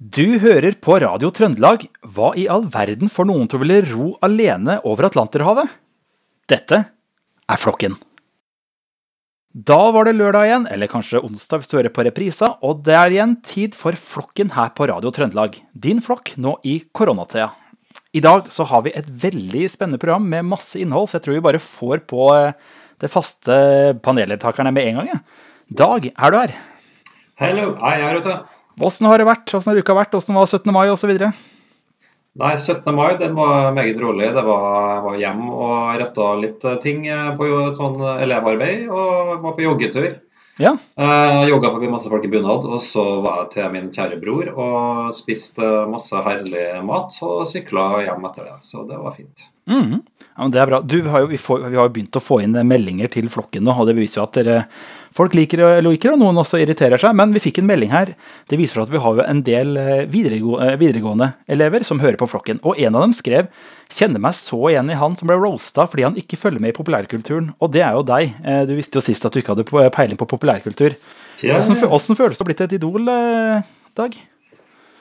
Du hører på Radio Trøndelag. Hva i all verden får noen til å ville ro alene over Atlanterhavet? Dette er Flokken. Da var det lørdag igjen, eller kanskje onsdag hvis du hører på reprisa, og det er igjen tid for Flokken her på Radio Trøndelag. Din flokk nå i koronatida. I dag så har vi et veldig spennende program med masse innhold, så jeg tror vi bare får på eh, det faste paneldeltakerne med en gang. Dag, er du her? Hallo, jeg er ute. Åssen har det vært? Åssen har uka vært? Åssen var 17. mai osv.? Nei, 17. mai den var meget rolig. Det var, var hjem og retta litt ting på sånn elevarbeid, og var på joggetur. Ja. Eh, jogga forbi masse folk i bunad, og så var jeg til min kjære bror og spiste masse herlig mat og sykla hjem etter det. Så det var fint. Mm. Ja, det er bra. Du, vi, har jo, vi, får, vi har jo begynt å få inn meldinger til flokken nå, og det beviser jo at dere Folk liker og liker og noen også irriterer seg. Men vi fikk en melding her. Det viser at vi har jo en del videregående, videregående elever som hører på flokken. Og en av dem skrev kjenner meg så igjen i han som ble roasta fordi han ikke følger med i populærkulturen. Og det er jo deg. Du visste jo sist at du ikke hadde peiling på populærkultur. Ja, Åssen hvordan føles det å blitt et idol, Dag?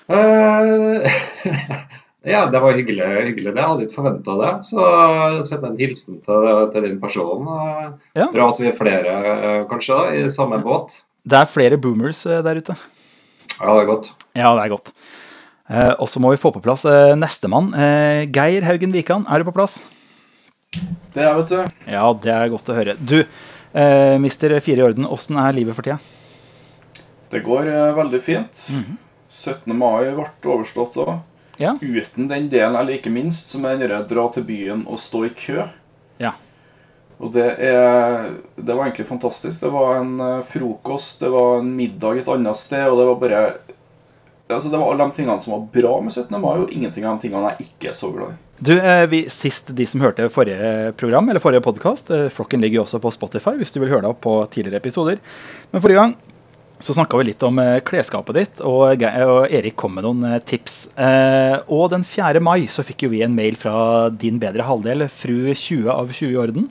Uh, ja, det var hyggelig. hyggelig det. Jeg hadde ikke forventa det. Så send en hilsen til, til din person. Ja. Bra at vi er flere, kanskje, da, i samme båt. Det er flere boomers der ute. Ja, det er godt. Ja, det er godt. Eh, og så må vi få på plass eh, nestemann. Eh, Geir Haugen Wikan, er du på plass? Det er, vet du. Ja, det er godt å høre. Du, eh, mister fire i orden, åssen er livet for tida? Det går eh, veldig fint. Mm -hmm. 17. mai ble overstått òg. Ja. Uten den delen jeg liker minst, som er den dra til byen og stå i kø. Ja. Og det er Det var egentlig fantastisk. Det var en uh, frokost, det var en middag et annet sted, og det var bare Altså, det var alle de tingene som var bra med 17. mai, og ingenting av de tingene jeg ikke er så glad i. Du, eh, vi, Sist de som hørte forrige program, eller forrige podkast eh, Flokken ligger jo også på Spotify hvis du vil høre det opp på tidligere episoder. Men forrige gang så snakka vi litt om eh, klesskapet ditt, og, og, Erik kom med noen eh, tips. Eh, og den 4. mai så fikk jo vi en mail fra din bedre halvdel, fru 20 av 20 i orden.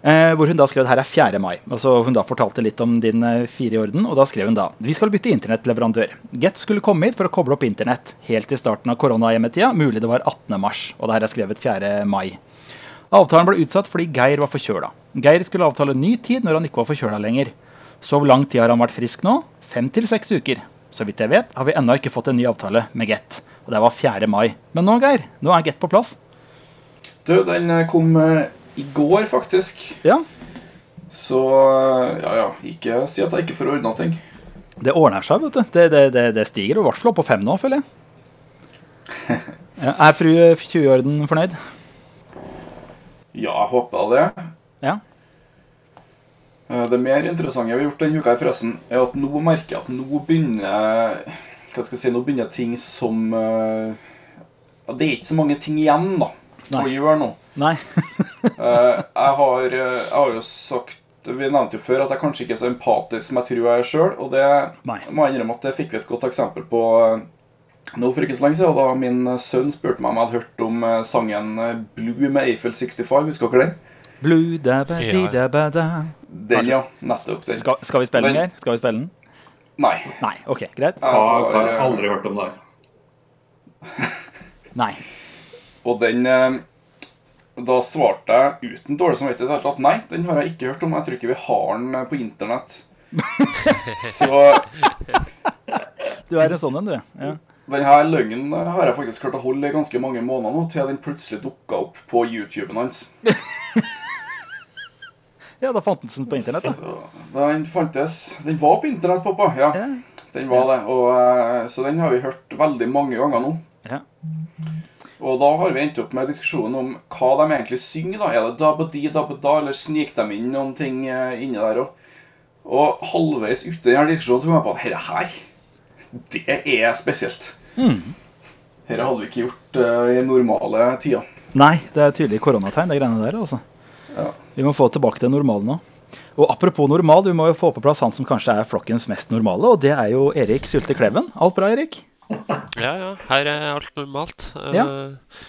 Eh, hvor hun da skrev at her er 4. mai. Altså Hun da fortalte litt om din 4 i orden, og da skrev hun da Vi skal bytte internettleverandør. Get skulle komme hit for å koble opp internett helt i starten av koronahjemmetida. Mulig det var 18. mars. Og det her er skrevet 4. mai. Avtalen ble utsatt fordi Geir var forkjøla. Geir skulle avtale ny tid når han ikke var forkjøla lenger. Så hvor lang tid har han vært frisk nå? Fem til seks uker. Så vidt jeg vet, har vi ennå ikke fått en ny avtale med Get. Og det var 4. mai. Men nå, Geir, nå er Get på plass. Du, den kom i går, faktisk. Ja. Så ja, ja. Ikke si at jeg ikke får ordna ting. Det ordner seg, vet du. Det, det, det, det stiger i hvert fall opp på fem nå, føler jeg. Ja, er fru 20-orden fornøyd? Ja, jeg håper det. Ja. Det mer interessante vi har gjort denne uka, forresten, er at nå merker jeg at nå begynner hva skal jeg si, nå begynner ting som ja, Det er ikke så mange ting igjen da, å gjøre nå. Nei. jeg, har, jeg har jo sagt Vi nevnte jo før at jeg kanskje ikke er så empatisk som jeg tror jeg er sjøl. Og det Nei. må jeg innrømme at det fikk vi et godt eksempel på nå for ikke så lenge siden. Da min sønn spurte meg om jeg hadde hørt om sangen 'Blue' med Eiffel 65. Husker dere den? Blue da ba di da ba da Den, ja. Nettopp den. Skal, skal vi spille den, Geir? Skal vi spille den? Nei. Nei, ok, greit. Jeg har, jeg har aldri hørt om det her. Nei. Og den Da svarte jeg uten dårlig samvittighet at nei, den har jeg ikke hørt om. Jeg tror ikke vi har den på internett. Så Du er en sånn en, du. Ja. Denne løgnen har jeg faktisk klart å holde i ganske mange måneder nå, til den plutselig dukka opp på YouTuben hans. ja, da fantes den på internett, da. Så, den fantes Den var på internett, pappa. Ja, Ja. den var det. Og, så den har vi hørt veldig mange ganger nå. Ja. Og da har vi endt opp med diskusjonen om hva de egentlig synger. da. Er det dabba-di, dabba-da, eller sniker de inn noen ting eh, inni der òg? Og halvveis ute i denne diskusjonen så kom jeg på at dette her, det er spesielt. Mm. Dette hadde vi ikke gjort uh, i normale tider. Nei, det er tydelig koronategn, det greiene der. altså. Ja. Vi må få tilbake til normalen nå. Og apropos normal, vi må jo få på plass han som kanskje er flokkens mest normale, og det er jo Erik Sylte Kleven. Alt bra, Erik? Ja, ja. Her er alt normalt. Ja. Eh,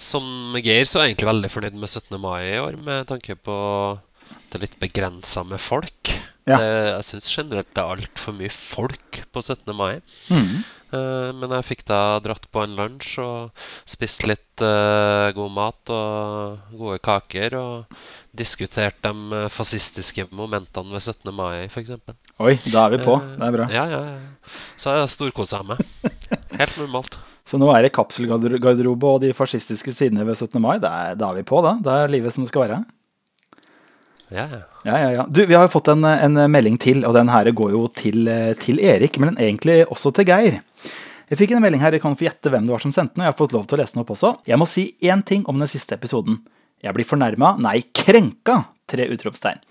Som Geir så er jeg egentlig veldig fornøyd med 17. mai i år, med tanke på det litt begrensa med folk. Ja. Det, jeg syns generelt det er altfor mye folk på 17. mai. Mm. Uh, men jeg fikk da dratt på en lunsj og spist litt uh, god mat og gode kaker. Og diskutert de eh, fascistiske momentene ved 17. mai, f.eks. Oi, da er vi på. Det er bra. Ja, ja, ja. Så jeg storkosa meg. Helt normalt. Så nå er det kapselgarderobe og de fascistiske sidene ved 17. mai. Da er, da er vi på, da. Det er livet som det skal være. Ja, ja. Ja, ja. Du, vi har jo fått en, en melding til, og den her går jo til, eh, til Erik, men egentlig også til Geir. Jeg fikk en melding her, jeg kan få gjette hvem det var som sendte den, og jeg har fått lov til å lese den opp også. Jeg må si én ting om den siste episoden. Jeg blir fornærma, nei, krenka, tre utropstegn.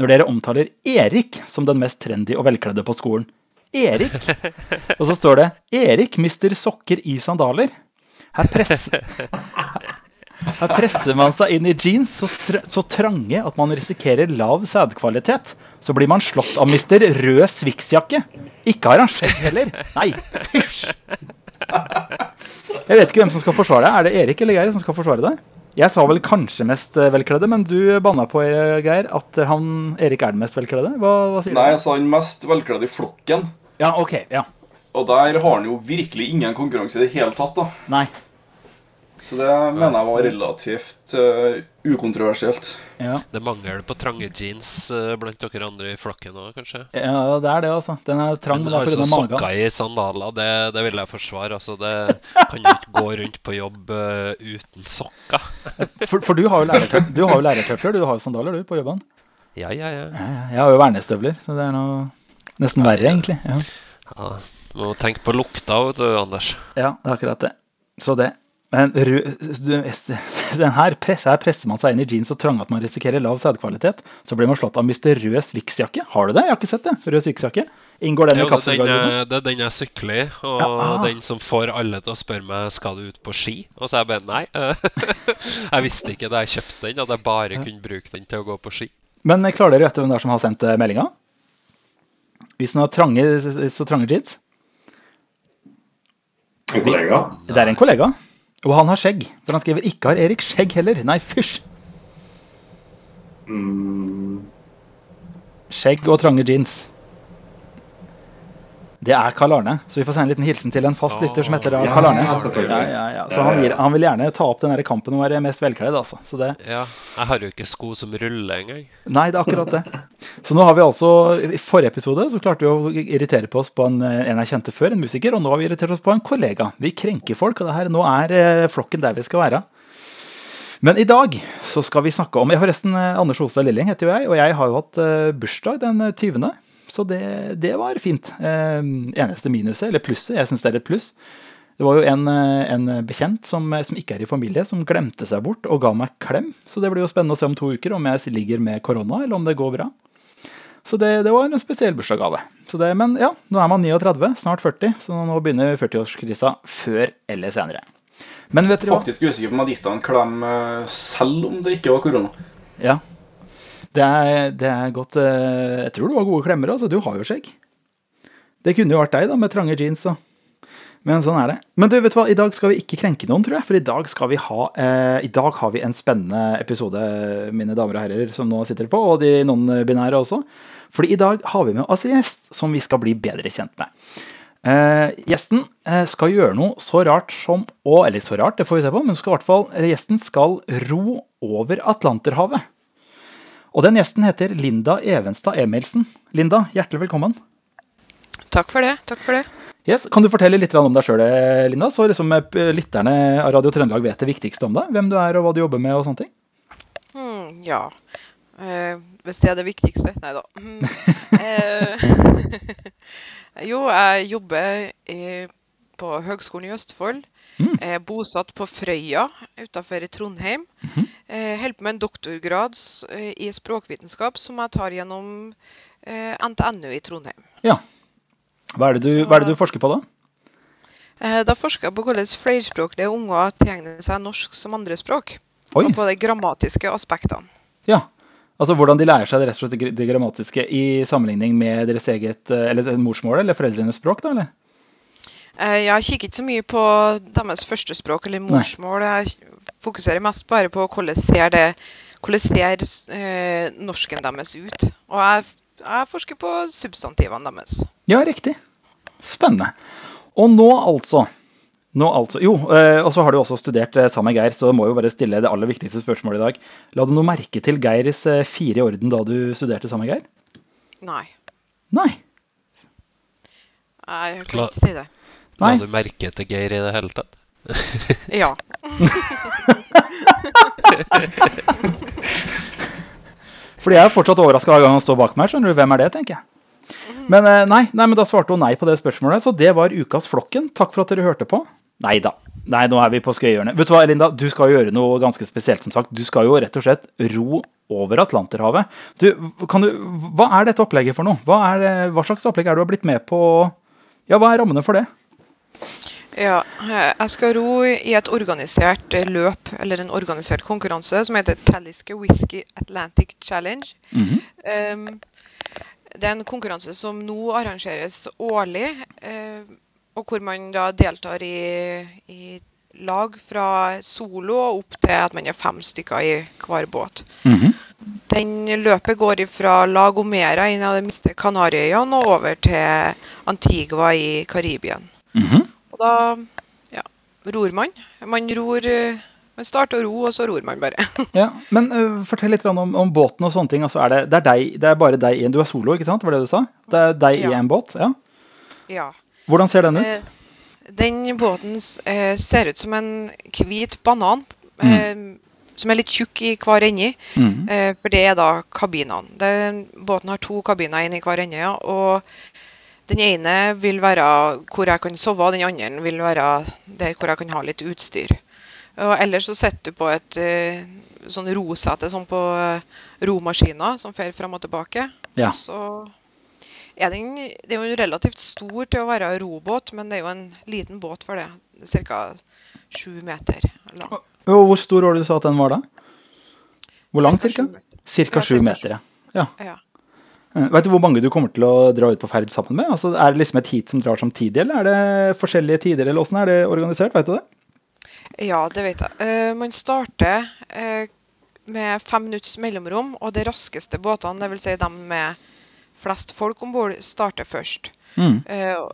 Når dere omtaler Erik som den mest trendy og velkledde på skolen. Erik! Og så står det 'Erik mister sokker i sandaler'. Her, press, her presser man seg inn i jeans så, så trange at man risikerer lav sædkvalitet. Så blir man slått av mister rød Swix-jakke. Ikke har han skjegg heller. Nei, fysj! Jeg vet ikke hvem som skal forsvare deg. Er det Erik eller Geir som skal forsvare deg? Jeg sa vel kanskje mest eh, velkledde, men du banna på eh, Geir at han, Erik er den mest velkledde. Hva, hva sier Nei, du? jeg sa den mest velkledde i flokken. Ja, ok, ja. Og der har han jo virkelig ingen konkurranse i det hele tatt, da. Nei. Så det mener jeg var relativt uh, ukontroversielt. Ja. Det mangler mangel på trange jeans uh, blant dere andre i flokken òg, kanskje? ja, det er det, altså. Den er trang, men Men det er altså, sokker i sandaler, det, det vil jeg forsvare. Altså, det kan jo ikke gå rundt på jobb uh, uten sokker. For, for du har jo lærertøfler, du har jo lærertøfler, du har jo sandaler du på jobben. Ja, ja, ja. Ja, ja, Jeg har jo vernestøvler, så det er noe nesten verre, egentlig. Ja. ja. Må tenke på lukta, vet du, Anders. Ja, det er akkurat det. Så det. Men den her, press, her presser man seg inn i jeans så trange at man risikerer lav sædkvalitet. Så blir man slått av Mr. Rød Swix-jakke. Har du det? Jeg har ikke sett det. Rød Swix-jakke. Inngår den Jo, i er kapselgarderoben? det er den jeg sykler i, og Ja, ah. den som får alle til å spørre meg skal du ut på ski. Og så er jeg bare nei. jeg visste ikke da jeg kjøpte den, at jeg bare kunne bruke den til å gå på ski. Men eh, klarer dere å gjette hvem det er som har sendt eh, meldinga? Hvis den har trange, så trange jeans? En kollega. Det er en kollega. Og han har skjegg. For han skriver 'ikke har Erik skjegg heller'. Nei, fysj! Mm, Skjegg og trange jeans. Det er Karl Arne, så vi får sende en liten hilsen til en fast lytter som heter Ja, Karl Arne. ja. Ja. Så han, gir, han vil gjerne ta opp den kampen om å være mest velkledd, altså. Så det, Ja, jeg har jo ikke sko som ruller engang. nei, det er akkurat det. Så nå har vi altså I forrige episode så klarte vi å irritere på oss på en, en jeg kjente før, en musiker, og nå har vi irritert oss på en kollega. Vi krenker folk, og det her, nå er eh, flokken der vi skal være. Men i dag så skal vi snakke om jeg Forresten, eh, Anders Olstad Lilling heter jo jeg, og jeg har jo hatt eh, bursdag den eh, 20. Så det, det var fint. Eh, eneste minuset, eller plusset, jeg syns det er et pluss. Det var jo en, eh, en bekjent som, som ikke er i familie, som glemte seg bort og ga meg klem. Så det blir jo spennende å se om to uker om jeg ligger med korona, eller om det går bra. Så det, det var en spesiell bursdagsgave. Men ja, nå er man 39, snart 40, så nå begynner 40-årskrisa før eller senere. Men vet dere hva? Faktisk usikker på om jeg hadde gitt deg en klem eh, selv om det ikke var korona. Ja. Det er, det er godt eh, Jeg tror du har gode klemmer, altså. Du har jo skjegg. Det kunne jo vært deg, da, med trange jeans og Men sånn er det. Men du, vet du hva, i dag skal vi ikke krenke noen, tror jeg. For i dag skal vi ha eh, I dag har vi en spennende episode, mine damer og herrer som nå sitter på, og de non-binære også. Fordi i dag har vi med oss en gjest som vi skal bli bedre kjent med. Eh, gjesten eh, skal gjøre noe så rart som å Eller så rart, det får vi se på, men skal i hvert fall, gjesten skal ro over Atlanterhavet. Og den gjesten heter Linda Evenstad Emilsen. Linda, hjertelig velkommen. Takk for det. takk for det. Yes, kan du fortelle litt om deg sjøl, Linda? Så liksom eh, lytterne av Radio Trøndelag vet det viktigste om deg. Hvem du er og hva du jobber med og sånne ting. Hmm, ja. Eh, hvis det er det viktigste Nei da. Mm. Eh, jo, jeg jobber i, på Høgskolen i Østfold. Mm. Er bosatt på Frøya utenfor Trondheim. Mhm. Jeg holder på med en doktorgrad eh, i språkvitenskap som jeg tar gjennom eh, NTNU i Trondheim. Hva er det du, hva er det du forsker på da? Eh, da forsker jeg på hvordan flerspråklige unger tilegner seg norsk som andrespråk. Oi, Og på de grammatiske aspektene. ja. Altså hvordan de lærer seg det, slett det grammatiske i sammenligning med deres eget eh, eller morsmål eller foreldrenes språk, da, eller? Eh, Jeg kikker ikke så mye på deres første språk eller morsmål. Jeg fokuserer mest bare på hvordan ser det hvordan ser eh, norsken deres ut. Og jeg jeg forsker på substantivene deres. Ja, riktig. Spennende. Og nå altså nå altså, Jo, eh, og så har du også studert eh, sammen med Geir, så må jo bare stille det aller viktigste spørsmålet i dag. La du noe merke til Geirs fire i orden da du studerte sammen med Geir? Nei. Nei. Jeg kan ikke si det. Nei. La du merke til Geir i det hele tatt? Ja. Fordi jeg er fortsatt overraska hver gang han står bak meg. skjønner du, Hvem er det, tenker jeg. Men eh, nei, nei, men da svarte hun nei på det spørsmålet, så det var ukas Flokken. Takk for at dere hørte på. Nei da. Nei, nå er vi på skøyehjørnet. Vet du hva, Linda? Du skal jo gjøre noe ganske spesielt, som sagt. Du skal jo rett og slett ro over Atlanterhavet. Du, kan du, hva er dette opplegget for noe? Hva, er, hva slags opplegg er du har blitt med på? Ja, hva er rammene for det? Ja, eh, jeg skal ro i et organisert eh, løp, eller en organisert konkurranse, som heter Talisker Whisky Atlantic Challenge. Um, det er en konkurranse som nå arrangeres årlig, uh, og hvor man da deltar i, i lag fra solo opp til at man er fem stykker i hver båt. Mhm. Den løpet går fra La Gomera, en av de minste Kanariøyene, og over til Antigua i Karibien. -hmm. Og da ja, ror man. Man ror eh, Man starter å ro, og så ror man bare. Ja, men uh, fortell litt om, om båten og sånne ting. Altså, er det, det, er deg, det er bare deg i en Du er solo, ikke sant? Var det du sa? Det er deg i en båt? Ja. ja. Hvordan ser den ut? Uh, Den båten uh, ser ut som en hvit banan. Eh, som er litt tjukk i hver ende. Mhm. Eh, for det er da kabinene. Den, båten har to kabiner inn i hver ende. ja, Og den ene vil være hvor jeg kan sove, og den andre vil være der hvor jeg kan ha litt utstyr. Og ellers så sitter du på et eh, sånn rosete sånn på eh, romaskiner som fer fram og tilbake. Ja. Så er den, det er jo relativt stor til å være robåt, men det er jo en liten båt for det. Ca. sju meter lang. Og hvor stor var det du sa at den var da? Hvor lang Cirka cirka? sju meter. Ja, ja. Eh, Vet du hvor mange du kommer til å dra ut på ferd sammen med? Altså, er det liksom et heat som drar samtidig, eller er det forskjellige tider, eller åssen er det organisert? Vet du det? Ja, det vet jeg. Uh, man starter uh, med fem minutts mellomrom, og de raskeste båtene, dvs. Si de med flest folk om bord, starter først. Mm. Uh,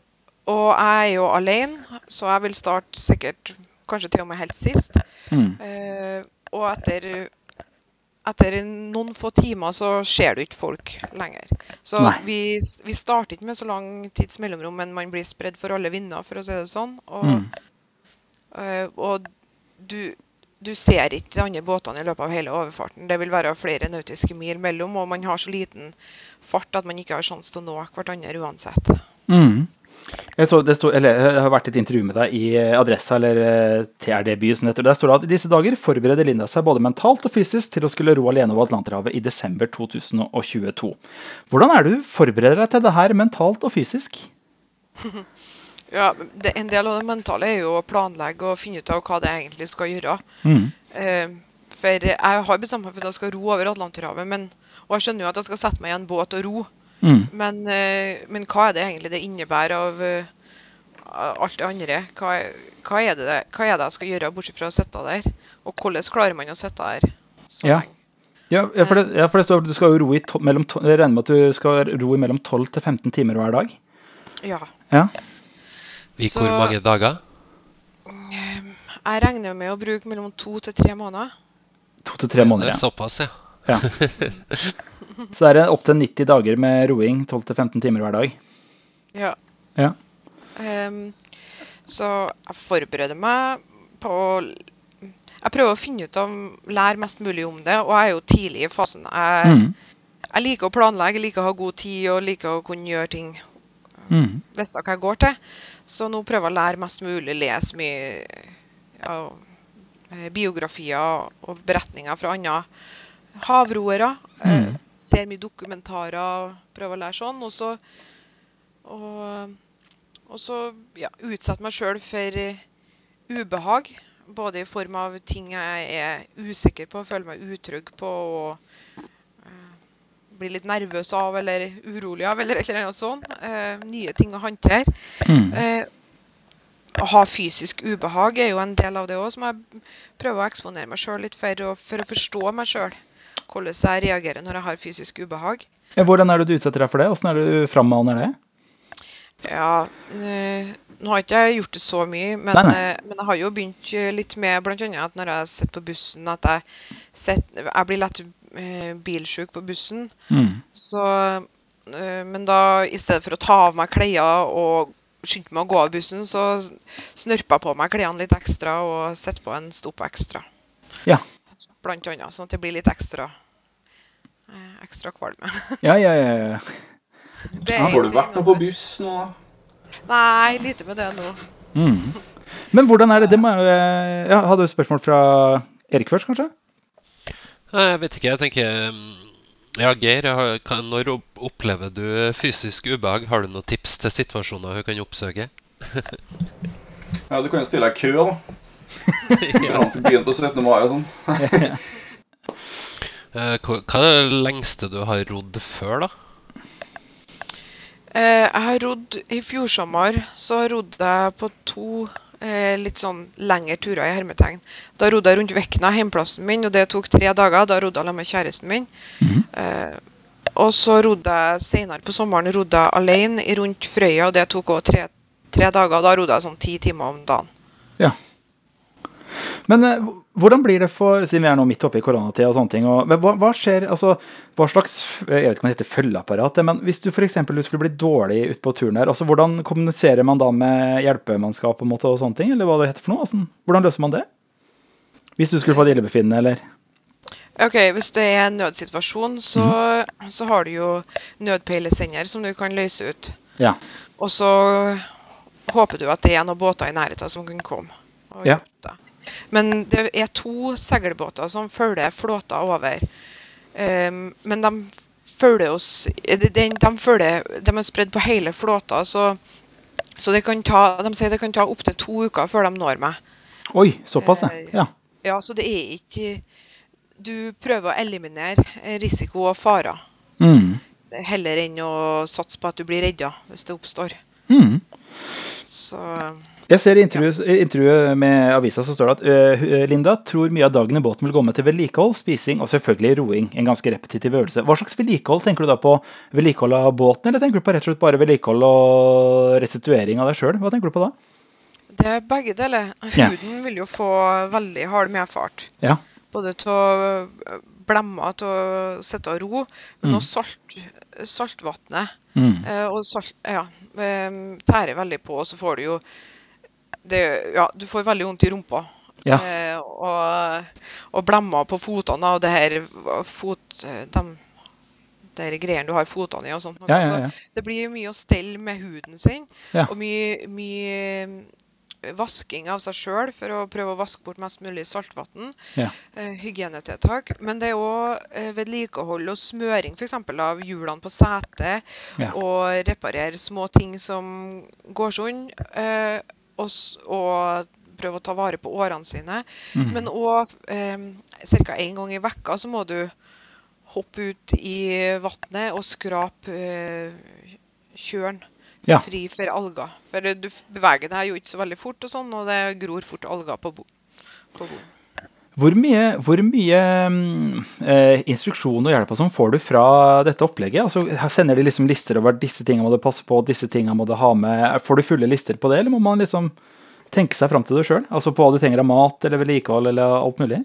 og jeg er jo alene, så jeg vil starte sikkert kanskje til og med helt sist. Mm. Og etter, etter noen få timer så ser du ikke folk lenger. Så vi, vi starter ikke med så lang tids mellomrom, men man blir spredd for alle vinder, for å si det sånn. Og, Mm. eh, og du, du ser ikke de andre båtene i løpet av hele overfarten. Det vil være flere nautiske mil mellom, og man har så liten fart at man ikke har sjanse til å nå hverandre uansett. Mm. Jeg, så, det stod, eller, jeg har vært i et intervju med deg i eh, Adressa, eller eh, TRD by, som det heter. Der står det at i disse dager forbereder Linda seg både mentalt og fysisk til å skulle ro alene over Atlanterhavet i desember 2022. Hvordan er det du forbereder deg til det her mentalt og fysisk? Ja, det, En del av det mentale er jo å planlegge og finne ut av hva det egentlig skal gjøre. Mm. Eh, for jeg har bestemt meg for at jeg skal ro over Atlanterhavet, men, og jeg skjønner jo at jeg skal sette meg i en båt og ro. Mm. Men, eh, men hva er det egentlig det innebærer av eh, alt det andre? Hva, hva, er det, hva er det jeg skal gjøre, bortsett fra å sitte der? Og hvordan klarer man å sitte der så Ja. lenge? Ja, ja, for det, ja, for det står at du skal ro i to, mellom, jeg regner med at du skal ro i mellom 12 til 15 timer hver dag. Ja. Ja. I Så- hvor mange dager? Jeg regner med å bruke mellom to til tre måneder. To til tre måneder. er Ja. såpass, ja. Ja. Så er det opptil 90 dager med roing, 12-15 timer hver dag. Ja. Ja. Um, så jeg forbereder meg på Jeg prøver å finne ut av lære mest mulig om det, og jeg er jo tidlig i fasen. Jeg, Mm. jeg liker å planlegge, liker å ha god tid og liker å kunne gjøre ting Mm. Visste hva jeg går til. Så nå prøver jeg å lære mest mulig, lese mye ja, biografier og beretninger fra andre havroere. Eh, Mm. Ser mye dokumentarer og prøver å lære sånn. Og så, og, og så ja, utsette meg sjøl for eh, ubehag. Både i form av ting jeg er usikker på, føler meg utrygg på og eh, blir litt nervøs av eller urolig av, eller et eller annet sånt. Eh, nye ting å håndtere. Mm. Eh, å ha fysisk ubehag er jo en del av det òg, som jeg prøver å eksponere meg sjøl litt for, og for å forstå meg sjøl. Hvordan jeg reagerer når jeg har fysisk ubehag. Ja, Hvordan er det du utsetter deg for det? Hvordan er det du frammaner det? Ja, øh, nå har ikke jeg gjort det så mye, men, Nei, nei. eh, men jeg har jo begynt litt med bl.a. at når jeg sitter på bussen, at jeg, setter, jeg blir lett øh, bilsjuk på bussen. Mm. Så, øh, men da i stedet for å ta av meg klær og skynde meg å gå av bussen, så s- snørper jeg på meg klærne litt ekstra og setter på en stopp ekstra. Ja. Blant annet, sånn at det blir litt ekstra eh, ekstra kvalme. Ja, ja, ja. ja. Det er Får du vært noe på buss nå, da? Nei, lite med det nå. Mm. Men hvordan er det? det må jeg, eh, ja, hadde du spørsmål fra Erik først, kanskje? Nei, Jeg vet ikke. Jeg tenker mm, Ja, Geir, når opplever du fysisk ubehag? Har du noen tips til situasjoner hun kan oppsøke? Ja, Du kan jo stille deg i kø, da. ja. Fram til byen på 17. mai og sånn. Eh, Hva er det lengste du har rodd før, da? Eh, jeg har rodd i fjor sommer, så rodde jeg på to eh, litt sånn lengre turer i hermetegn. Da rodde jeg rundt Vekna, hjemplassen min, og det tok tre dager. Da rodde jeg sammen med kjæresten min. eh, og så rodde jeg senere på sommeren rodde jeg alene rundt Frøya, og det tok også tre, tre dager. Da rodde jeg sånn ti timer om dagen. Ja. Men eh, hvordan blir det for Siden vi er nå midt oppe i koronatida og sånne ting. Og, hva, hva skjer altså, Hva slags Jeg vet ikke om det heter følgeapparat, men hvis du f.eks. skulle bli dårlig ute på turen der, altså, hvordan kommuniserer man da med hjelpemannskap på en måte og sånne ting? Eller hva det heter for noe? Altså, hvordan løser man det? Hvis du skulle få et illebefinnende, eller Ok, Hvis det er en nødsituasjon, så, så har du jo nødpeilesender som du kan løse ut. Ja. Og så håper du at det er noen båter i nærheten som kan komme. og Ja. Men det er to seilbåter som følger flåta over. Um, men de følger oss de, de, de, følger, de er spredd på hele flåta, så, så det kan ta, de sier det kan ta opptil to uker før de når meg. Oi, såpass, ja. Eh, ja. Ja, så det er ikke Du prøver å eliminere eh, risiko og farer, Mm. heller enn å satse på at du blir redda hvis det oppstår. Mm. Så Jeg ser i intervjuet, ja. intervjuet med avisa så står det at uh, Linda tror mye av dagen i båten vil gå med til vedlikehold, spising og selvfølgelig roing. En ganske repetitiv øvelse. Hva slags vedlikehold? Tenker du da på vedlikehold av båten, eller tenker du på rett og slett bare vedlikehold og restituering av deg sjøl? Hva tenker du på da? det er begge deler. Ja. Huden vil jo få veldig hard medfart. Ja. Både til å blemme, til å sitte og ro, men Mm. også salt, saltvannet. Mm. Eh, og salt, ja, eh, tærer veldig på, og så får du jo det, Ja, du får veldig vondt i rumpa. Ja. Eh, og, og blemmer på fotene og det her fot... De, de her greiene du har fotene i og sånt. Ja, ja, Så det blir mye å stelle med huden sin, og mye, mye vasking av seg sjøl for å prøve å vaske bort mest mulig saltvann. Ja. Eh, hygienetiltak. Men det er òg eh, vedlikehold og smøring f.eks. av hjulene på setet. Ja. Og reparere små ting som går sånn. Og, og prøve å ta vare på årene sine. Mm. Men òg ca. én gang i vekka så må du hoppe ut i vannet og skrape kjølen Ja. fri for alger. For du beveger deg jo ikke så veldig fort, og sånn, og det gror fort alger på, bo på. Hvor mye, hvor mye mm, eh, instruksjon og hjelp og sånn får du fra dette opplegget? Altså, sender de liksom lister over disse tingene må du passe på, disse tingene må du ha med. Får du fulle lister på det, eller må man liksom tenke seg fram til det sjøl? Altså på hva du trenger av mat eller vedlikehold eller alt mulig?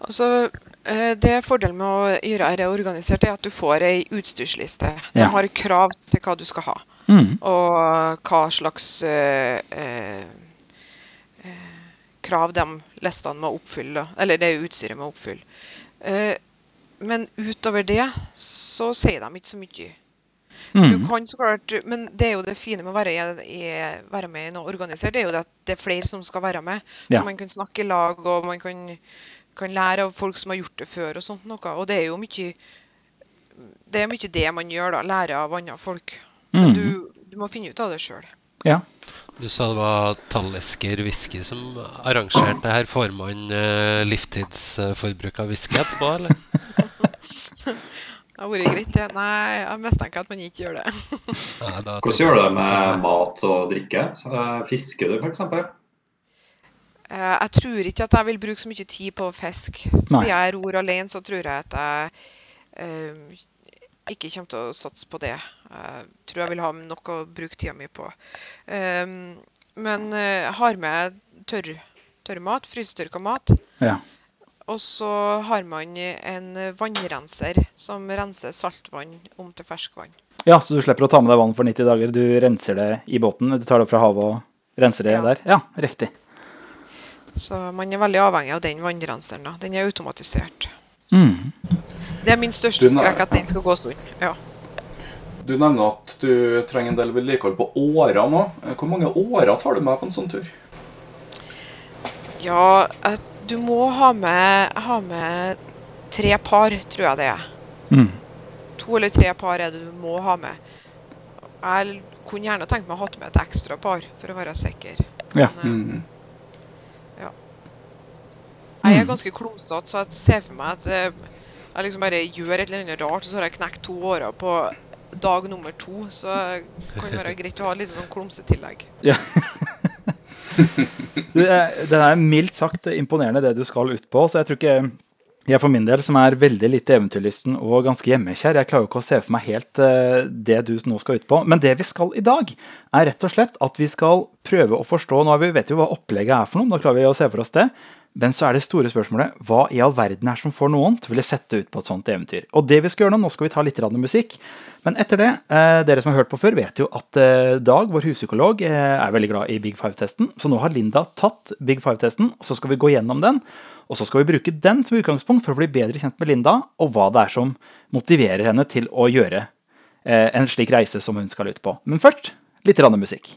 Altså, eh, det Fordelen med å gjøre det organisert, er at du får ei utstyrsliste. De Ja. har krav til hva du skal ha, Mm. og hva slags eh, eh, eh, krav de lestene må oppfylle, eller det utstyret må oppfylle. Eh, men utover det så sier de ikke så mye. Du Mm. kan så klart, men det er jo det fine med å være, i, i, være med i noe organisert, det er jo det at det er flere som skal være med. Ja. Så man kan snakke i lag, og man kan, kan lære av folk som har gjort det før. Og sånt noe. Og det er jo mye det er mye det man gjør, da. Lære av andre folk. Men Mm. du, du må finne ut av det sjøl. Ja. Du sa det var Tallesker whisky som arrangerte det her. Får man uh, livstidsforbruk av whisky etterpå, eller? Det har vært greit, det. Nei, jeg mistenker at man ikke gjør det. Nei, da Hvordan gjør du det med mat og drikke? Eh, Fisker du f.eks.? Eh, Jeg tror ikke at jeg vil bruke så mye tid på fisk. Siden jeg ror alene, så tror jeg at jeg eh, ikke kommer til å satse på det. Jeg tror jeg vil ha noe å bruke tida mi på. Eh, men eh, jeg har med tørr, tørrmat, frysetørka mat. Ja. Og så har man en vannrenser som renser saltvann om til ferskvann. ja, så du slipper å ta med deg vann for 90 dager. Du renser det i båten. Du tar det opp fra havet og renser det Ja. der. Ja, riktig. Så man er veldig avhengig av den vannrenseren. da. Den er automatisert. Mm. Det er min største skrekk at den skal gå sånn. Ja. Du nevner at du trenger en del vedlikehold på åra nå. Eh, Hvor mange årer tar du med på en sånn tur? Ja, eh, du må ha med, ha med tre par, tror jeg det er. Mm. To eller tre par er det du må ha med. Jeg kunne gjerne tenkt meg å ha med et ekstra par, for å være sikker. Ja. Men, mm. ja. Jeg er Mm. ganske klumsete, så jeg ser for meg at eh, jeg liksom bare gjør et eller annet rart, og så har jeg knekt to årer på dag nummer to. Så det kan være greit å ha litt sånn klumsetillegg. Du, eh, det er mildt sagt imponerende det du skal ut på. Så jeg tror ikke jeg for min del, som er veldig lite eventyrlysten og ganske hjemmekjær, jeg klarer jo ikke å se for meg helt eh, det du nå skal ut på. Men det vi skal i dag, er rett og slett at vi skal prøve å forstå Nå vet vi jo hva opplegget er for noe, da klarer vi å se for oss det. Men så er det store spørsmålet hva i all verden er som får noen til å ville sette ut på et sånt eventyr. Og det vi skal gjøre nå, nå skal vi ta litt musikk. Men etter det, eh, dere som har hørt på før, vet jo at eh, Dag, vår huspsykolog, eh, er veldig glad i Big Five-testen. Så nå har Linda tatt Big Five-testen, og så skal vi gå gjennom den. Og så skal vi bruke den som utgangspunkt for å bli bedre kjent med Linda, og hva det er som motiverer henne til å gjøre eh, en slik reise som hun skal ut på. Men først litt musikk.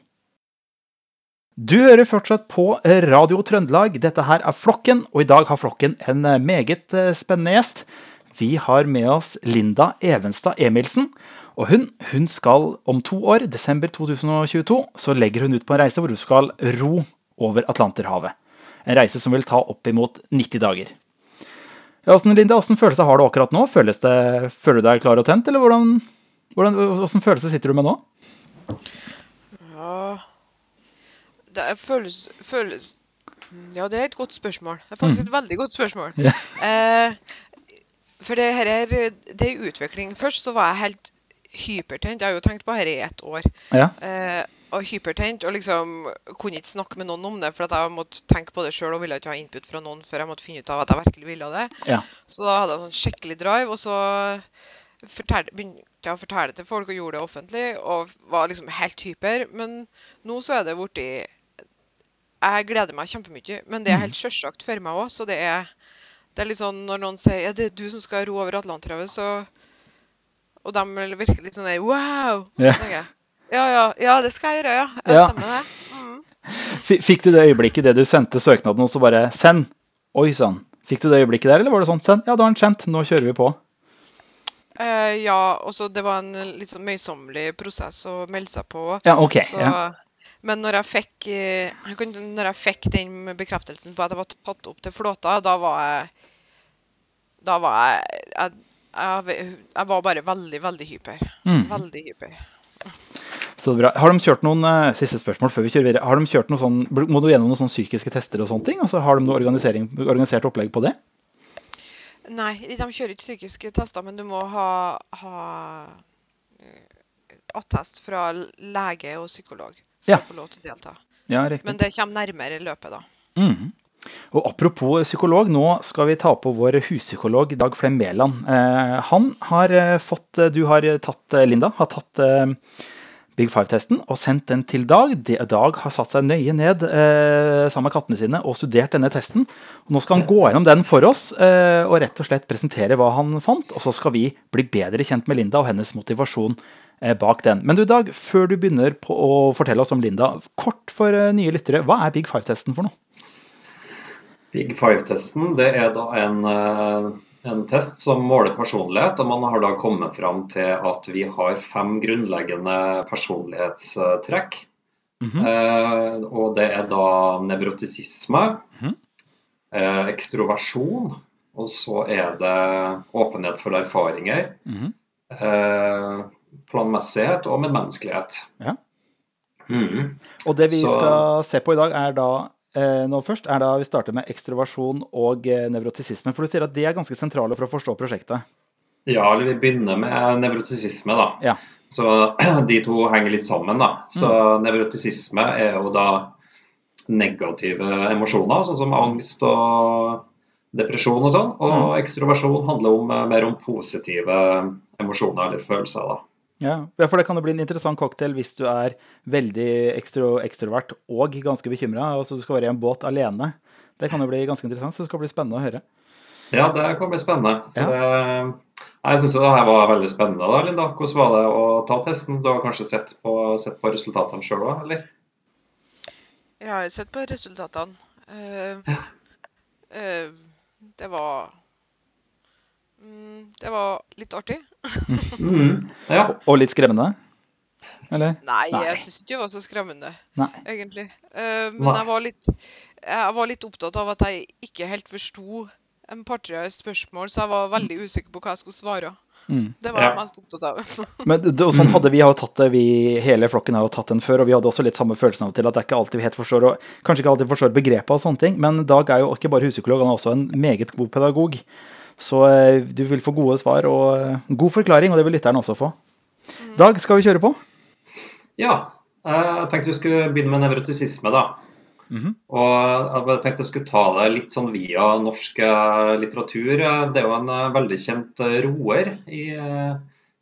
Du hører fortsatt på Radio Trøndelag. Dette her er Flokken, og i dag har Flokken en eh, meget eh, spennende gjest. Vi har med oss Linda Evenstad Emilsen. Og hun, hun skal om to år, desember 2022, så legger hun ut på en reise hvor hun skal ro over Atlanterhavet. En reise som vil ta oppimot 90 dager. Hvordan, Linda, hvordan følelse har du akkurat nå? Føles det, føler du deg klar og tent, eller hvordan, hvordan, hvordan følelse sitter du med nå? Ja Det føles, føles Ja, det er et godt spørsmål. Det er faktisk et veldig godt spørsmål. Ja. Eh, for det her er, det er utvikling. Først så var jeg helt hypertent. Jeg har jo tenkt på dette i ett år. Ja. Eh, og hypertent, og liksom kunne ikke snakke med noen om det, for at jeg måtte tenke på det sjøl og ville ikke ha input fra noen før jeg måtte finne ut av at jeg virkelig ville det. Ja. Så da hadde jeg sånn skikkelig drive, og så fortalte, begynte jeg å fortelle det til folk og gjorde det offentlig, og var liksom helt hyper. Men nå så er det blitt Jeg gleder meg kjempemye, men det er helt sjølsagt for meg òg, så det er det er litt sånn når noen sier ja, det er du som skal ro over Atlanterhavet, så Og de virker litt sånn der wow! Ja. Så jeg, ja, ja, ja, det skal jeg gjøre, ja. Jeg Ja. Stemmer det. Mm. Fikk du det øyeblikket det du sendte søknaden, og så bare send? Oi sann. Fikk du det øyeblikket der, eller var det sånn send? Ja, da er den kjent, nå kjører vi på. Uh, ja, og så det var en litt sånn møysommelig prosess å melde seg på. Ja, ok. Så, Ja. Men når jeg, fikk, eh, når jeg fikk den bekreftelsen på at jeg var tatt opp til flåta, da var jeg Da var jeg Jeg, jeg, jeg var bare veldig, veldig hyper. Mm. Veldig hyper. Så bra. Har de kjørt noen eh, siste spørsmål før vi kjører videre. Har de kjørt noe sånn, Må du gjennom noen sånn psykiske tester og sånne ting? Altså, har de noe organisert opplegg på det? Nei, de kjører ikke psykiske tester, men du må ha, ha eh, attest fra lege og psykolog for Ja. å få lov til å delta. Ja. Men det kommer nærmere i løpet, da. Mm. Og Apropos psykolog, nå skal vi ta på vår huspsykolog Dag Flem Mæland. Eh, han har eh, fått eh, Du har tatt, eh, Linda, har tatt eh, Big Five-testen og sendt den til Dag. Dag har satt seg nøye ned eh, sammen med kattene sine og studert denne testen. Og nå skal han gå gjennom den for oss eh, og rett og slett presentere hva han fant. Og så skal vi bli bedre kjent med Linda og hennes motivasjon bak den. Men du Dag, før du begynner på å fortelle oss om Linda, kort for eh, nye lyttere, hva er Big Five-testen for noe? Big Five-testen det er da en, eh, en test som måler personlighet, og man har da kommet fram til at vi har fem grunnleggende personlighetstrekk. Mhm. Eh, og det er da nevrotisisme, Mhm. eh, ekstroversjon, og så er det åpenhet for erfaringer, Mhm. eh, planmessighet og medmenneskelighet. Ja. Mm. Og det vi Så- skal se på i dag, er da eh, nå først, er da vi starter med ekstroversjon og eh, nevrotisisme. For du sier at de er ganske sentrale for å forstå prosjektet. Ja, eller vi begynner med nevrotisisme, da. Ja. Så de to henger litt sammen, da. Så nevrotisisme er jo da negative emosjoner, sånn som angst og depresjon og sånn. Og ekstroversjon handler om, eh, mer om positive emosjoner eller følelser, da. Ja, ja, for det kan jo bli en interessant cocktail hvis du er veldig ekstro, ekstrovert og ganske bekymra, og så du skal være i en båt alene. Det kan jo bli ganske interessant, så det skal bli spennende å høre. Ja, det kan bli spennende. Ja. Det- Jeg syns det her var veldig spennende. da, Linda. Hvordan var det å ta testen? Du har kanskje sett på, sett på resultatene sjøl òg, eller? Jeg har sett på resultatene. Uh, uh, det var Det var litt artig. Mm. Ja. Og litt skremmende? Eller? Nei, Nei. jeg syns ikke det var så skremmende, Nei. egentlig. Uh, men Nei. jeg var, litt, jeg var litt opptatt av at jeg ikke helt forsto en par-tre spørsmål, så jeg var veldig usikker på hva jeg skulle svare. Mm. Det var jeg Ja. mest opptatt av. Men det, og sånn hadde vi har tatt det, vi, hele flokken har jo tatt den før, og vi hadde også litt samme følelsen av og til at det er ikke alltid vi helt forstår, og kanskje ikke alltid forstår begrepet og sånne ting, men Dag er jo ikke bare huspsykolog, han er også en meget god pedagog. Så eh, du vil få gode svar og eh, god forklaring, og det vil lytteren også få. Dag, skal vi kjøre på? ja. eh, Jeg tenkte vi skulle begynne med nevrotisisme, da. Mhm. Og jeg tenkte jeg skulle ta det litt sånn via norsk litteratur. Det er jo en veldig kjent roer i,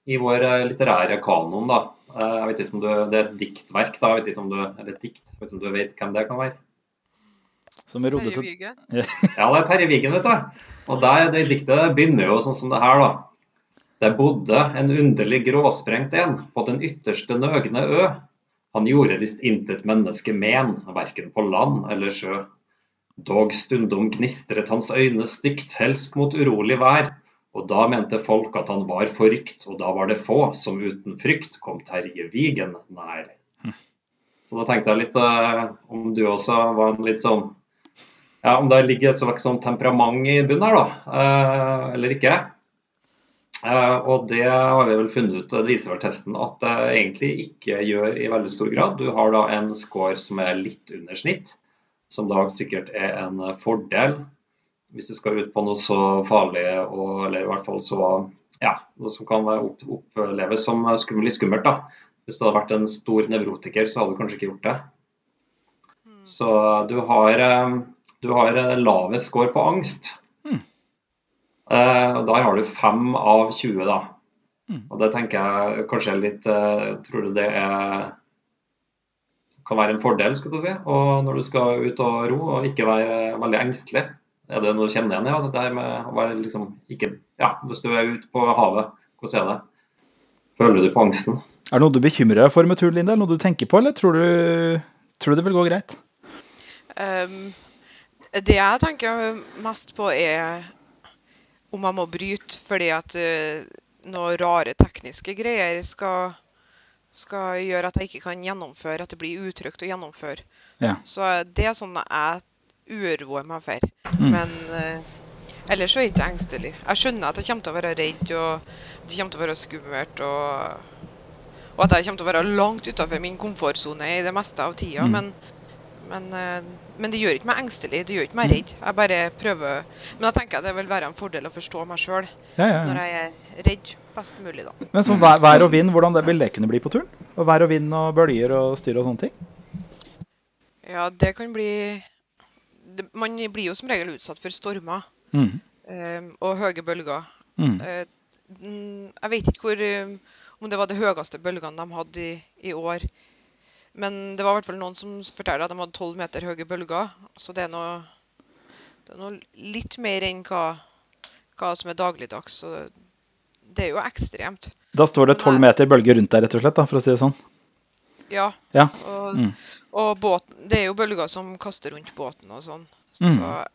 i vår litterære kanon, da. Jeg vet ikke om du, Det er et diktverk, da. Jeg vet ikke om du, eller et dikt. Jeg vet ikke om du vet hvem det kan være? Som rodde Terje til Ja, det er Terje Vigen, vet du. Og der, det diktet begynner jo sånn som det her, da. Det bodde en underlig gråsprengt en på den ytterste nøgne ø. Han gjorde visst intet menneske men, verken på land eller sjø. Dog stundom gnistret hans øyne stygt, helst mot urolig vær. Og da mente folk at han var forrykt, og da var det få som uten frykt kom Terje Vigen nær. Så da tenkte jeg litt eh, om du også var en litt sånn ja, Om det ligger et slags sånn temperament i bunnen her, da, eh, eller ikke. Eh, og det har vi vel funnet ut, det viser vel testen, at det egentlig ikke gjør i veldig stor grad. Du har da en score som er litt under snitt, som da sikkert er en fordel hvis du skal ut på noe så farlig, og, eller i hvert fall så ja, noe som kan opp, oppleves som skummelt, litt skummelt. da. Hvis du hadde vært en stor nevrotiker, så hadde du kanskje ikke gjort det. Så du har, eh, du har lavest score på angst. Mm. Uh, og Der har du 5 av 20, da. Mm. Og det tenker jeg kanskje er litt uh, Tror du det er kan være en fordel, skal du si, og når du skal ut og ro og ikke være veldig engstelig? Er det noe du kjenner igjen i? Ja, det der med å være liksom ikke Ja, hvis du er ute på havet, hvordan er det? Føler du på angsten? Er det noe du bekymrer deg for med turen, Linda? Noe du tenker på, eller tror du, tror du det vil gå greit? Um, det jeg tenker mest på, er om jeg må bryte fordi at uh, noen rare tekniske greier skal, skal gjøre at jeg ikke kan gjennomføre, at det blir utrygt å gjennomføre. Ja. Så det er sånn jeg uroer meg for. Mm. Men uh, ellers så er jeg ikke engstelig. Jeg skjønner at jeg kommer til å være redd, og at det kommer til å være skummelt. og og at jeg kommer til å være langt utenfor min komfortsone i det meste av tida. Mm. Men, men, eh, men det gjør ikke meg engstelig, det gjør ikke meg redd. Jeg bare prøver Men jeg tenker at det vil være en fordel å forstå meg sjøl Ja, ja, når jeg er redd best mulig, da. Men som vær, vær og vind, hvordan det, vil det kunne bli på turen? Og vær og vind og bølger og styr og sånne ting? Ja, det kan bli det, Man blir jo som regel utsatt for stormer Mm. eh, og høye bølger. Mm. Eh, mm, jeg vet ikke hvor, eh, om det var de høyeste bølgene de hadde i, i år. Men det var i hvert fall noen som fortalte at de hadde 12 meter høye bølger. Så det er noe, det er noe litt mer enn hva, hva som er dagligdags. Så det er jo ekstremt. Da står det tolv meter bølger rundt deg, rett og slett, da, for å si det sånn. Ja. Ja. Og, Mm. og båten, det er jo bølger som kaster rundt båten og sånn. Så, Mm.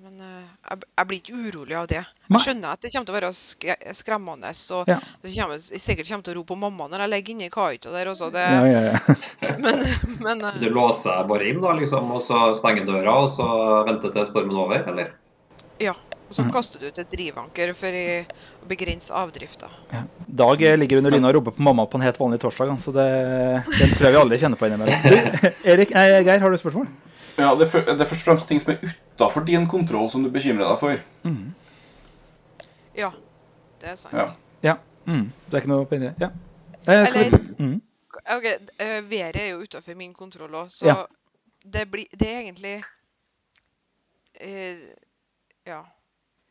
Men eh, jeg, jeg blir ikke urolig av det. Jeg skjønner at det kommer til å være skre skremmende. Og Ja. det kommer, jeg sikkert kommer til å rope på mamma når jeg ligger inne i kahytta der også. Det, Ja, ja, ja. Men, men eh, Du låser bare inn, da, liksom, og så stenger døra, og så venter til stormen er over, eller? ja. Og så Mhm. kaster du ut et drivanker for å begrense avdrifta. Dag eh, ligger under dyna og roper på mamma på en helt vanlig torsdag, så det, den tror jeg vi alle kjenner på innimellom. Du, Erik, nei, Geir, har du spørsmål? Ja, det er, først og fremst ting som er utafor din kontroll, som du bekymrer deg for. Ja, det er sant. Ja. Ja. Mm. Det er ikke noe penere. Ja. Eh, skal Eller- vi, mm. Ok, eh, Været er jo utenfor min kontroll òg, så Ja. det, blir, det er egentlig eh, Ja.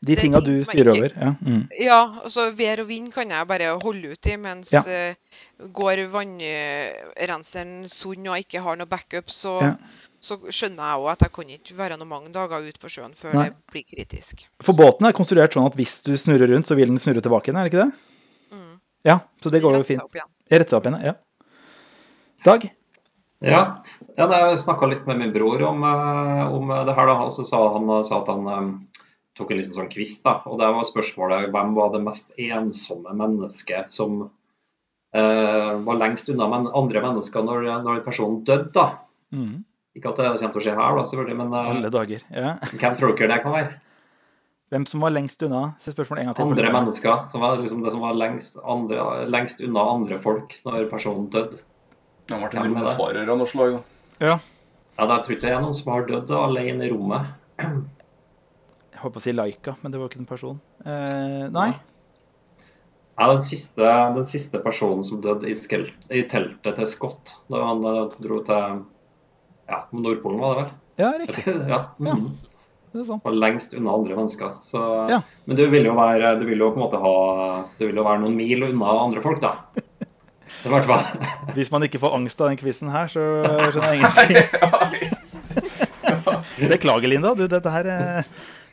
De tinga ting du styrer over. Ja. Mm. Ja, altså vær og vind kan jeg bare holde ut i, mens Ja. uh, går vannrenseren sund og ikke har noe backup, så, Ja. Så skjønner jeg òg at jeg kan ikke være noe mange dager ute på sjøen før Nei. det blir kritisk. For båten er konstruert sånn at hvis du snurrer rundt, så vil den snurre tilbake igjen, er det ikke det? Mm. Ja, så det går jo fint. Rette seg opp igjen. Ja. Dag? Ja, ja jeg snakka litt med min bror om, eh, om det her. da, og så sa Han sa at han eh, tok en liten sånn quiz. da, og Der var spørsmålet hvem var det mest ensomme mennesket som eh, var lengst unna men andre mennesker når, når personen døde. da. Mm. Ikke at det kommer til å skje her, da, selvfølgelig, men eh, Alle dager. Ja. hvem tror dere det kan være? Hvem som var lengst unna? Se spørsmålet en gang til. Andre mennesker. som var liksom Det som var lengst, andre, lengst unna andre folk når personen døde. Han Ja, en romfarer av noe slag. da. Ja. Ja, da tror ikke det er noen som har dødd alene i rommet. Jeg holdt på å si Laika, men det var ikke en person. Eh, nei. Ja, den siste, den siste personen som døde i, i teltet til Scott da han eh, dro til ja, Nordpolen, var det vel? Ja, riktig. ja. Mm. Det er sant. Og lengst unna andre mennesker. Så, Ja. Men du vil jo være du vil jo på en måte ha Du vil jo være noen mil unna andre folk, da. Det er hvert fall Hvis man ikke får angst av den quizen her, så skjønner jeg ingenting. Beklager, Linda. Du, dette her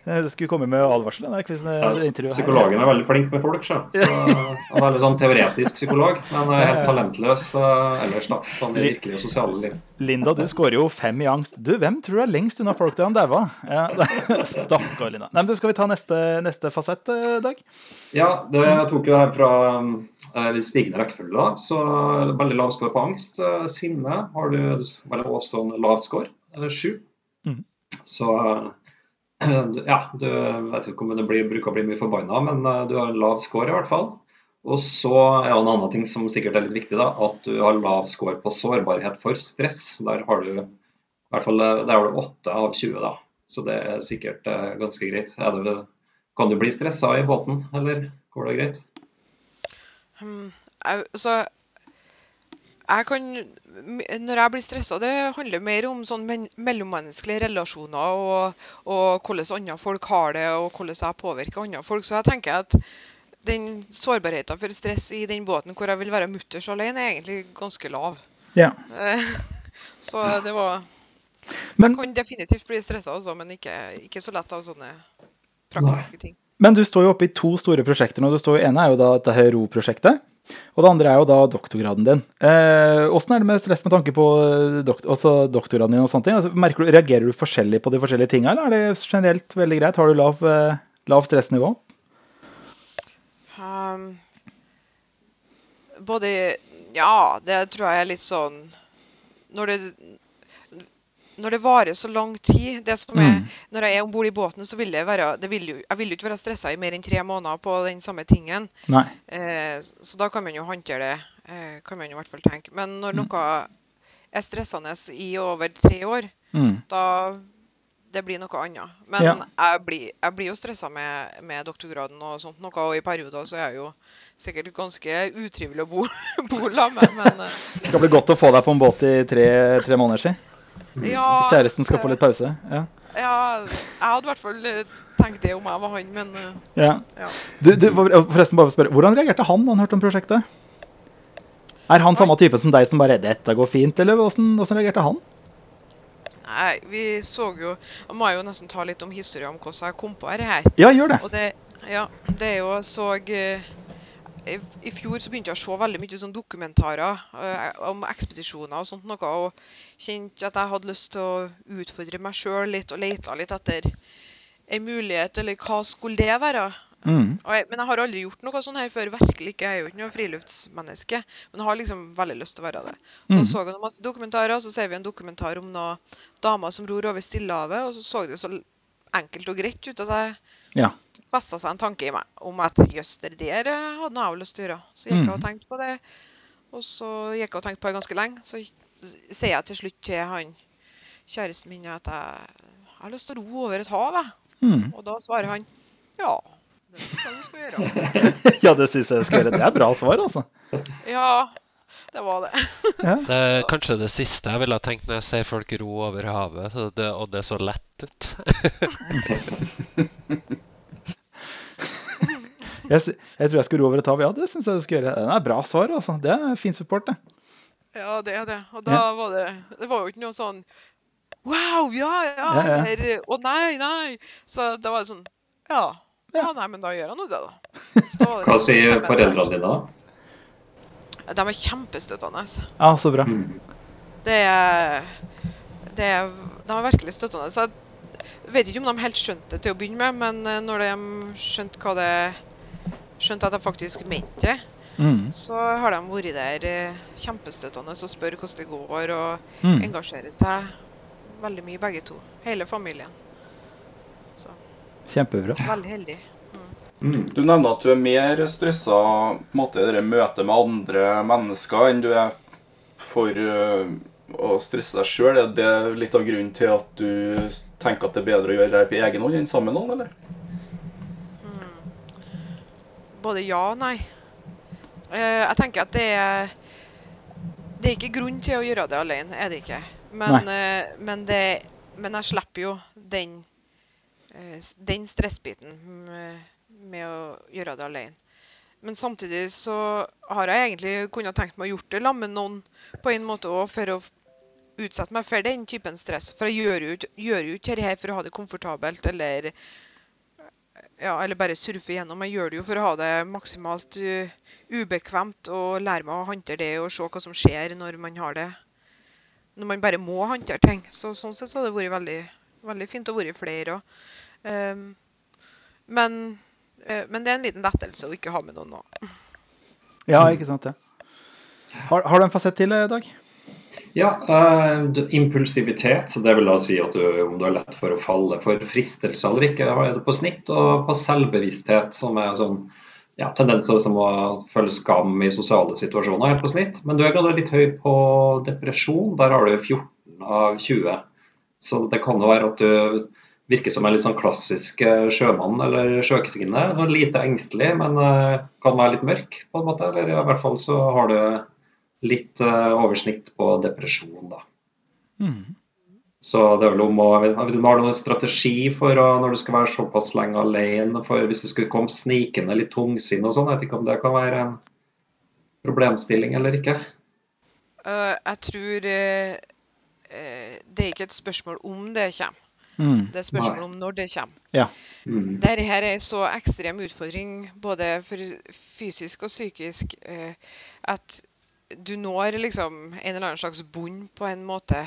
eh, Det skulle komme med advarsel. denne quizen, eh, Ja. Psykologen er veldig flink med folk, så. så Han er litt sånn teoretisk psykolog, men er helt talentløs eh, ellers, da. Sånn i virkelige sosiale liv. Linda, du skårer jo fem i angst. Du, hvem tror du er lengst unna folk til han daua? Ja, Stakkar, Linda. Nei, men du, Skal vi ta neste, neste fasett, eh, Dag? Ja, det tok jo her fra eh, stigende rekkefølge. Så veldig lav score på angst. Eh, Sinne har du veldig også en lav score, eh, sju. Mm. Så eh, du- ja, du vet ikke om det blir, bruker å bli mye forbanna, men eh, du har en lav score i hvert fall. Og så er det en annen ting som sikkert er litt viktig, da, at du har lav score på sårbarhet for stress. Der har du i hvert fall eh, der har du 8 av 20, da. Så det er sikkert eh, ganske greit. Det, kan du bli stressa i båten, eller går det greit? Um, jeg, så jeg kan Når jeg blir stressa, det handler mer om sånn men, mellommenneskelige relasjoner og, og hvordan andre folk har det, og hvordan jeg påvirker andre folk. Så jeg tenker at den sårbarheten for stress i den båten hvor jeg vil være mutters alene, er egentlig ganske lav. Ja. Eh, Så det var Men, Jeg kan definitivt bli stressa også, men ikke, ikke så lett av sånne praktiske ting. men du står jo oppe i to store prosjekter nå. Det ene er jo da dette RO-prosjektet. Og det andre er jo da doktorgraden din. Eh, er det med stress med tanke på eh, også doktorgraden din og sånne ting? Altså, du, reagerer du forskjellig på de forskjellige tinga, eller er det generelt veldig greit? Har du lav, eh, lav stressnivå? Um, både Ja, det tror jeg er litt sånn Når det når det varer så lang tid det som er, Mm. Når jeg er om bord i båten, så vil det være det vil jo, Jeg vil jo ikke være stressa i mer enn tre måneder på den samme tingen. Eh, så da kan man jo håndtere det, eh, kan man jo i hvert fall tenke. Men når noe er stressende i over tre år, Mm. da det blir noe annet. Men Ja. jeg, blir, jeg blir jo stressa med, med doktorgraden og sånt noe, og i perioder så er jeg jo sikkert ganske utrivelig å bo, bo sammen med, men eh, Det skal bli godt å få deg på en båt i tre, tre måneder siden. Ja, Kjæresten skal få litt pause. Ja. Ja, jeg hadde i hvert fall eh, tenkt det om jeg var han, men eh, ja. ja. Du, du, forresten, bare for å spørre, Hvordan reagerte han da han hørte om prosjektet? Er han samme type som deg som bare 'Dette går fint', eller hvordan, hvordan reagerte han? Nei, vi så jo Jeg må jo nesten ta litt om historien om hvordan jeg kom på dette her. Ja, gjør det. Og det, ja, det er jo jeg så eh, i, fjor så begynte jeg å se veldig mye sånn dokumentarer eh, om ekspedisjoner og sånt noe, og kjente at jeg hadde lyst til å utfordre meg sjøl litt og lete litt etter en mulighet, eller hva skulle det være? Mm. Og jeg, men jeg har aldri gjort noe sånn her før. virkelig ikke. Jeg er jo ikke noe friluftsmenneske, men jeg har liksom veldig lyst til å være det. Mm. Så så jeg noen masse dokumentarer, og så ser vi en dokumentar om noen damer som ror over Stillehavet, og så så det så enkelt og greit ut at jeg Ja. Festa seg en tanke i meg om at jøss, det der hadde jeg vel lyst til å gjøre. Så gikk jeg og Mhm. tenkte på det, og så gikk jeg og tenkte på det ganske lenge. Så sier jeg til slutt til han kjæresten min at jeg, jeg har lyst til å ro over et hav. Jeg. Mm. Og da svarer han ja. Det du får gjøre. ja, det syns jeg skal gjøre. Det er bra svar, altså. Ja, det var det. Ja. Det er kanskje det siste jeg ville ha tenkt når jeg ser folk ro over havet, så det, og det så lett ut. Jeg, jeg tror jeg skal ro over et hav. Ja, det syns jeg du skal gjøre. Det er bra svar, altså. Det er fin support, det. Ja, det er det. Og da var det Det var jo ikke noe sånn Wow, ja, ja, Ja, ja. eller Å nei, nei. Så da var det sånn Ja. Ja. Ja, nei, men da gjør han jo det, da. Det Hva sier foreldrene dine da? De er kjempestøttende. Ja, så bra. Mm. Det er, det er De er virkelig støttende. Så jeg vet ikke om de helt skjønte det til å begynne med, men eh, når de skjønte hva det Skjønte at de faktisk mente det, Mm. så har de vært der eh, kjempestøttende og spør hvordan det går, og Mm. engasjerer seg veldig mye, begge to. Hele familien. Så Kjempebra. veldig heldig. Mm. Du nevner at du er mer stressa på en måte, i møtet med andre mennesker enn du er for øh, å stresse deg sjøl. Er det litt av grunnen til at du tenker at det er bedre å gjøre det på egen hånd enn sammen med noen, eller? Både ja og nei. Eh, jeg tenker at det er Det er ikke grunn til å gjøre det alene, er det ikke. Men, eh, men, det, men jeg slipper jo den, eh, den stressbiten med, å gjøre det alene. Men samtidig så har jeg egentlig kunnet tenkt meg å gjort det sammen med noen på en måte òg, for å utsette meg for den typen stress. For jeg gjør jo gjør jo ikke dette for å ha det komfortabelt eller ja, eller bare surfe gjennom. Jeg gjør det jo for å ha det maksimalt uh, ubekvemt og lære meg å håndtere det og se hva som skjer når man har det Når man bare må håndtere ting. Så sånn sett så har det vært veldig, veldig fint å være flere òg. men, uh, men det er en liten lettelse å ikke ha med noen nå. Ja, ikke sant det. Har, har du en fasett til, eh, Dag? Ja, uh, impulsivitet, det vil da si at du, om du har lett for å falle for fristelse eller ikke, er det på snitt, og på selvbevissthet, som er sånn ja, tendenser som å føle skam i sosiale situasjoner, helt på snitt. Men du er litt høy på depresjon, der har du 14 av 20. Så det kan jo være at du virker som en litt sånn klassisk eh, sjømann eller sjøkvinne. Sånn lite engstelig, men eh, kan være litt mørk, på en måte. Eller i hvert fall så har du litt eh, oversnitt på depresjon, da. Mm. Så det er vel om å om du noen strategi for å, når du skal være såpass lenge alene, for hvis det skulle komme snikende litt tungsinn og sånn, jeg vet ikke om det kan være en problemstilling eller ikke. Uh, jeg tror uh, uh, det er ikke et spørsmål om det kommer, Mm. det er spørsmål om når det kommer. Mm. Dette her er en så ekstrem utfordring både for fysisk og psykisk eh, at du når liksom en eller annen slags bunn på en måte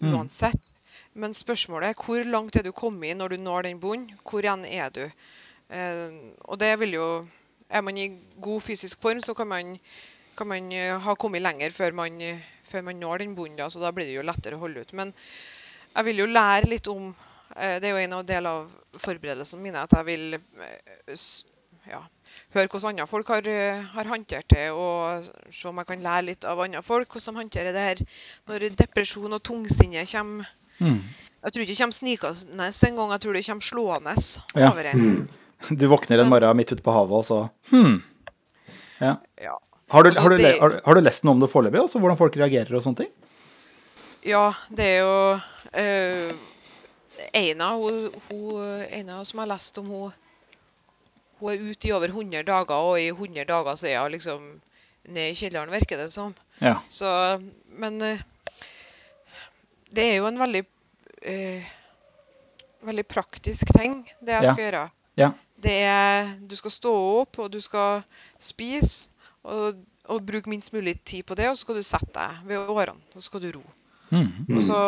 Mm. uansett. Men spørsmålet er hvor langt er du kommet når du når den bunnen? Hvor igjen er du? Eh, og det vil jo Er man i god fysisk form, så kan man, kan man eh, ha kommet lenger før man, før man når den bunnen. Da, så da blir det jo lettere å holde ut. Men jeg vil jo lære litt om eh, Det er jo en del av forberedelsene mine at jeg vil eh, ja, høre hvordan andre folk har, eh, har håndtert det, og se om jeg kan lære litt av andre folk hvordan de håndterer det her når depresjon og tungsinne kommer. Mm. Jeg tror ikke det kommer snikende engang, jeg tror det kommer slående Ja. over en. Mm. Du våkner en morgen midt ute på havet, og så hmm. ja. Ja. har, du, Altså, har, du, det- har, du- har du lest noe om det foreløpig? Altså hvordan folk reagerer og sånne ting? Ja, det er jo eh, Eina, hun, hun, Eina som har lest om, hun, hun er ute i over 100 dager, og i 100 dager så er hun liksom ned i kjelleren, virker det som. Ja. Så, men eh, det er jo en veldig eh, veldig praktisk ting, det jeg Ja. skal gjøre. Ja. Det er Du skal stå opp, og du skal spise, og, og bruke minst mulig tid på det, og så skal du sette deg ved årene, og så skal du ro. Mm. Og så,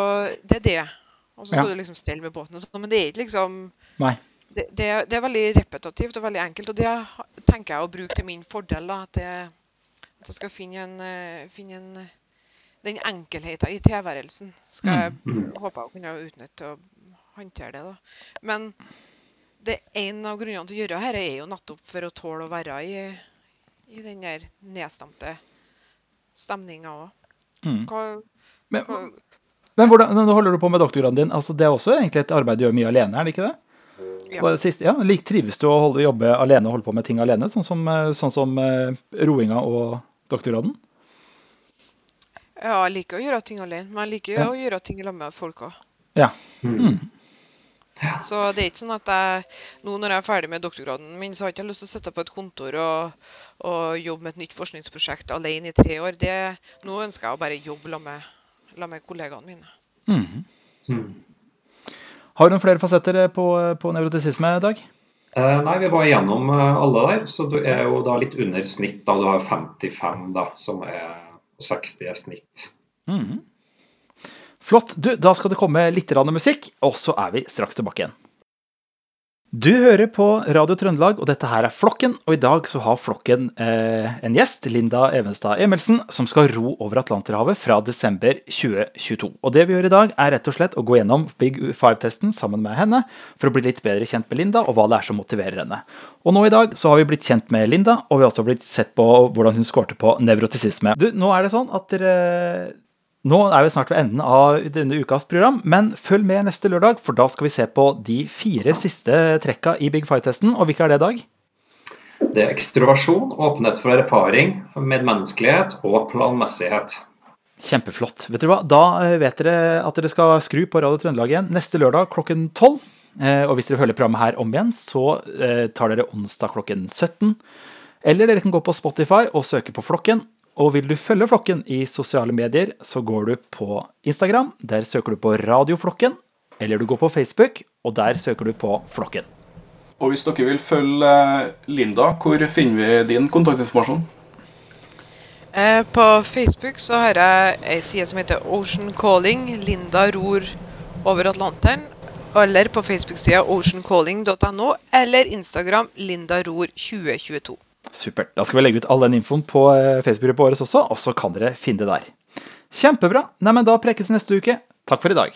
Det er det. Og så skal Ja. du liksom stelle med båten. og sånn, Men det er ikke liksom Nei. Det, det, er- det er veldig repetitivt og veldig enkelt, og det tenker jeg å bruke til min fordel. da, At jeg, at jeg skal finne en, eh, finne en Den enkelheten i tilværelsen skal jeg Mm. håpe å kunne utnytte og håndtere det. da. Men det en av grunnene til å gjøre dette er jo nettopp for å tåle å være i, i den der nedstemte stemninga òg. Mm. Hva, Men, hva Men hvordan nå holder du på med doktorgraden din? Altså, det er også egentlig et arbeid du gjør mye alene, er det ikke det? Ja. Sist, ja, Trives du å holde, jobbe alene og holde på med ting alene, sånn som, eh, sånn som uh, roinga og doktorgraden? Ja, jeg liker å gjøre ting alene, men jeg liker Ja. å gjøre ting sammen med folk òg. Ja. Mm. Så det er ikke sånn at jeg nå når jeg er ferdig med doktorgraden min, så har jeg ikke lyst til å sitte på et kontor og, og jobbe med et nytt forskningsprosjekt alene i tre år. Det, nå ønsker jeg å bare jobbe sammen med, med kollegaene mine. Mhm. Mm. Har du noen flere fasetter på, på nevrotisisme, Dag? Eh, nei, vi var igjennom eh, alle der, så du er jo da litt under snitt. da Du har 55, da, som er 60 er snitt. Mhm. Flott. Du, da skal det komme litt musikk, og så er vi straks tilbake igjen. Du hører på Radio Trøndelag, og dette her er Flokken. Og i dag så har Flokken eh, en gjest, Linda Evenstad Emelsen, som skal ro over Atlanterhavet fra desember 2022. Og det vi gjør i dag, er rett og slett å gå gjennom Big Five-testen sammen med henne, for å bli litt bedre kjent med Linda, og hva det er som motiverer henne. Og nå i dag så har vi blitt kjent med Linda, og vi har også blitt sett på hvordan hun skårte på nevrotisisme. Du, nå er det sånn at dere nå er vi snart ved enden av denne ukas program, men følg med neste lørdag, for da skal vi se på de fire siste trekka i Big Five-testen. Og hvilke er det, Dag? Det er ekstroversjon, åpenhet for erfaring, medmenneskelighet og planmessighet. Kjempeflott. Vet dere hva? Da eh, vet dere at dere skal skru på Radio Trøndelag igjen neste lørdag klokken 12. Eh, Og hvis dere hører programmet her om igjen, så eh, tar dere onsdag klokken 17. Eller dere kan gå på Spotify og søke på Flokken. Og vil du følge Flokken i sosiale medier, så går du på Instagram. Der søker du på Radioflokken. Eller du går på Facebook, og der søker du på Flokken. Og hvis dere vil følge eh, Linda, hvor finner vi din kontaktinformasjon? Eh, på Facebook så har jeg ei side som heter Ocean Calling. Linda ror over Atlanteren. Eller på Facebook-sida oceancalling.no, eller Instagram Linda ror 2022. Supert. Da skal vi legge ut all den infoen på eh, Facebook-gruppa vår også, og så kan dere finne det der. Kjempebra. Nei, men Da prekes neste uke. Takk for i dag.